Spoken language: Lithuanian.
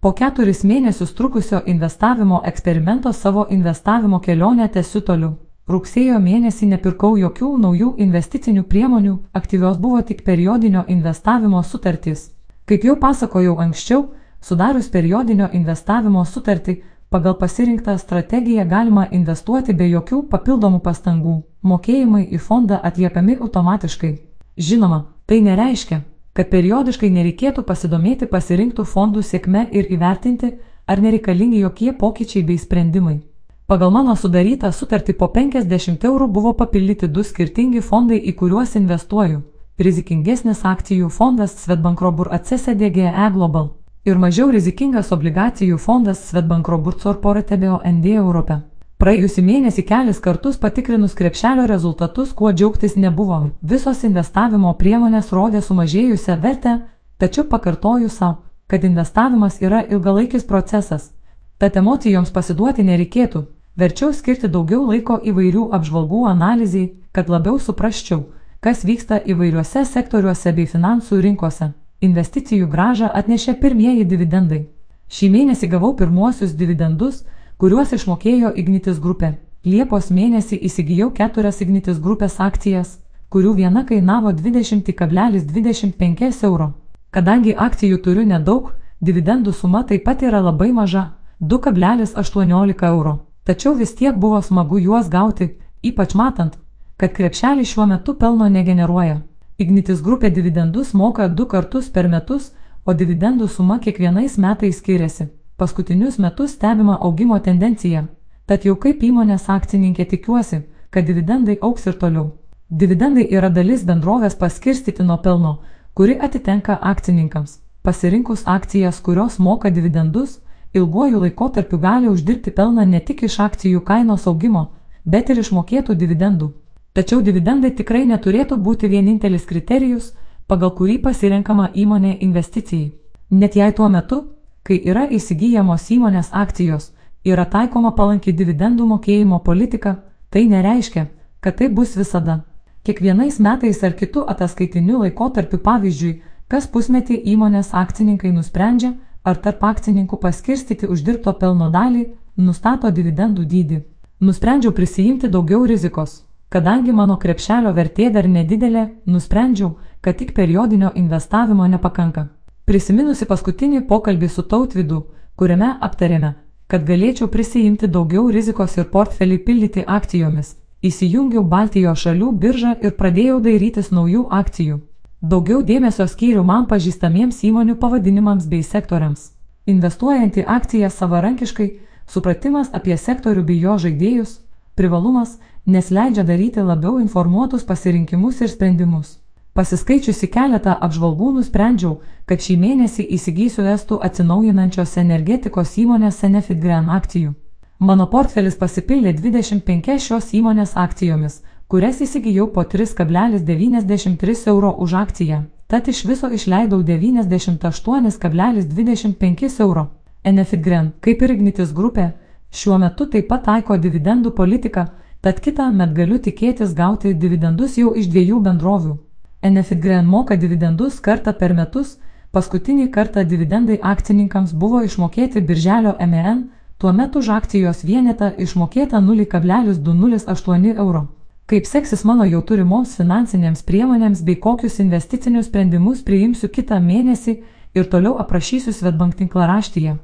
Po keturis mėnesius trukusio investavimo eksperimento savo investavimo kelionę tęsiu toliau. Rugsėjo mėnesį nepirkau jokių naujų investicinių priemonių, aktyvios buvo tik periodinio investavimo sutartys. Kaip jau pasakojau anksčiau, sudarius periodinio investavimo sutartį, pagal pasirinktą strategiją galima investuoti be jokių papildomų pastangų, mokėjimai į fondą atliekami automatiškai. Žinoma, tai nereiškia, kad periodiškai nereikėtų pasidomėti pasirinktų fondų sėkme ir įvertinti, ar nereikalingi jokie pokyčiai bei sprendimai. Pagal mano sudarytą sutartį po 50 eurų buvo papildyti du skirtingi fondai, į kuriuos investuoju. Rizikingesnis akcijų fondas Svetbankrobur ACSDGE Global ir mažiau rizikingas obligacijų fondas Svetbankrobur Corporate BOND Europe. Praėjusį mėnesį kelis kartus patikrinus krepšelio rezultatus, kuo džiaugtis nebuvo. Visos investavimo priemonės rodė sumažėjusią vertę, tačiau pakartoju savo, kad investavimas yra ilgalaikis procesas. Tad emocijoms pasiduoti nereikėtų, Verčiau skirti daugiau laiko įvairių apžvalgų analizai, kad labiau suprasčiau, kas vyksta įvairiuose sektoriuose bei finansų rinkose. Investicijų gražą atnešė pirmieji dividendai. Šį mėnesį gavau pirmuosius dividendus, kuriuos išmokėjo Ignitis grupė. Liepos mėnesį įsigijau keturias Ignitis grupės akcijas, kurių viena kainavo 20,25 euro. Kadangi akcijų turiu nedaug, dividendų suma taip pat yra labai maža - 2,18 euro. Tačiau vis tiek buvo smagu juos gauti, ypač matant, kad krepšelis šiuo metu pelno negeneruoja. Ignitis grupė dividendus moka du kartus per metus, o dividendų suma kiekvienais metais skiriasi. Paskutinius metus stebima augimo tendencija, tad jau kaip įmonės akcininkė tikiuosi, kad dividendai auks ir toliau. Dividendai yra dalis bendrovės paskirstyti nuo pelno, kuri atitenka akcininkams. Pasirinkus akcijas, kurios moka dividendus, ilguoju laikotarpiu gali uždirbti pelną ne tik iš akcijų kainos augimo, bet ir iš mokėtų dividendų. Tačiau dividendai tikrai neturėtų būti vienintelis kriterijus, pagal kurį pasirenkama įmonė investicijai. Net jei tuo metu, kai yra įsigijamos įmonės akcijos, yra taikoma palanki dividendų mokėjimo politika, tai nereiškia, kad tai bus visada. Kiekvienais metais ar kitų ataskaitinių laikotarpių pavyzdžiui, kas pusmetį įmonės akcininkai nusprendžia, ar tarp akcininkų paskirstyti uždirbto pelno dalį, nustato dividendų dydį. Nusprendžiau prisijimti daugiau rizikos. Kadangi mano krepšelio vertė dar nedidelė, nusprendžiau, kad tik periodinio investavimo nepakanka. Prisiminusi paskutinį pokalbį su tautvidu, kuriame aptarėme, kad galėčiau prisijimti daugiau rizikos ir portfelį pildyti akcijomis, įsijungiau Baltijos šalių biržą ir pradėjau dairytis naujų akcijų. Daugiau dėmesio skyriu man pažįstamiems įmonių pavadinimams bei sektoriams. Investuojant į akcijas savarankiškai, supratimas apie sektorių bei jo žaidėjus, privalumas, nes leidžia daryti labiau informuotus pasirinkimus ir sprendimus. Pasiskaičiusi keletą apžvalgų nusprendžiau, kad šį mėnesį įsigysiu estų atsinaujinančios energetikos įmonės Senefit Grand akcijų. Mano portfelis pasipildė 25 šios įmonės akcijomis, kurias įsigijau po 3,93 euro už akciją, tad iš viso išleidau 98,25 euro. Enefitgren, kaip ir Ignitis grupė, šiuo metu taip pat taiko dividendų politiką, tad kitą met galiu tikėtis gauti dividendus jau iš dviejų bendrovių. Enefitgren moka dividendus kartą per metus, paskutinį kartą dividendai akcininkams buvo išmokėti birželio MEN, tuo metu už akcijos vienetą išmokėta 0,208 euro. Kaip seksis mano jau turimoms finansinėms priemonėms bei kokius investicinius sprendimus priimsiu kitą mėnesį ir toliau aprašysiu Svetbank tinklaraštyje.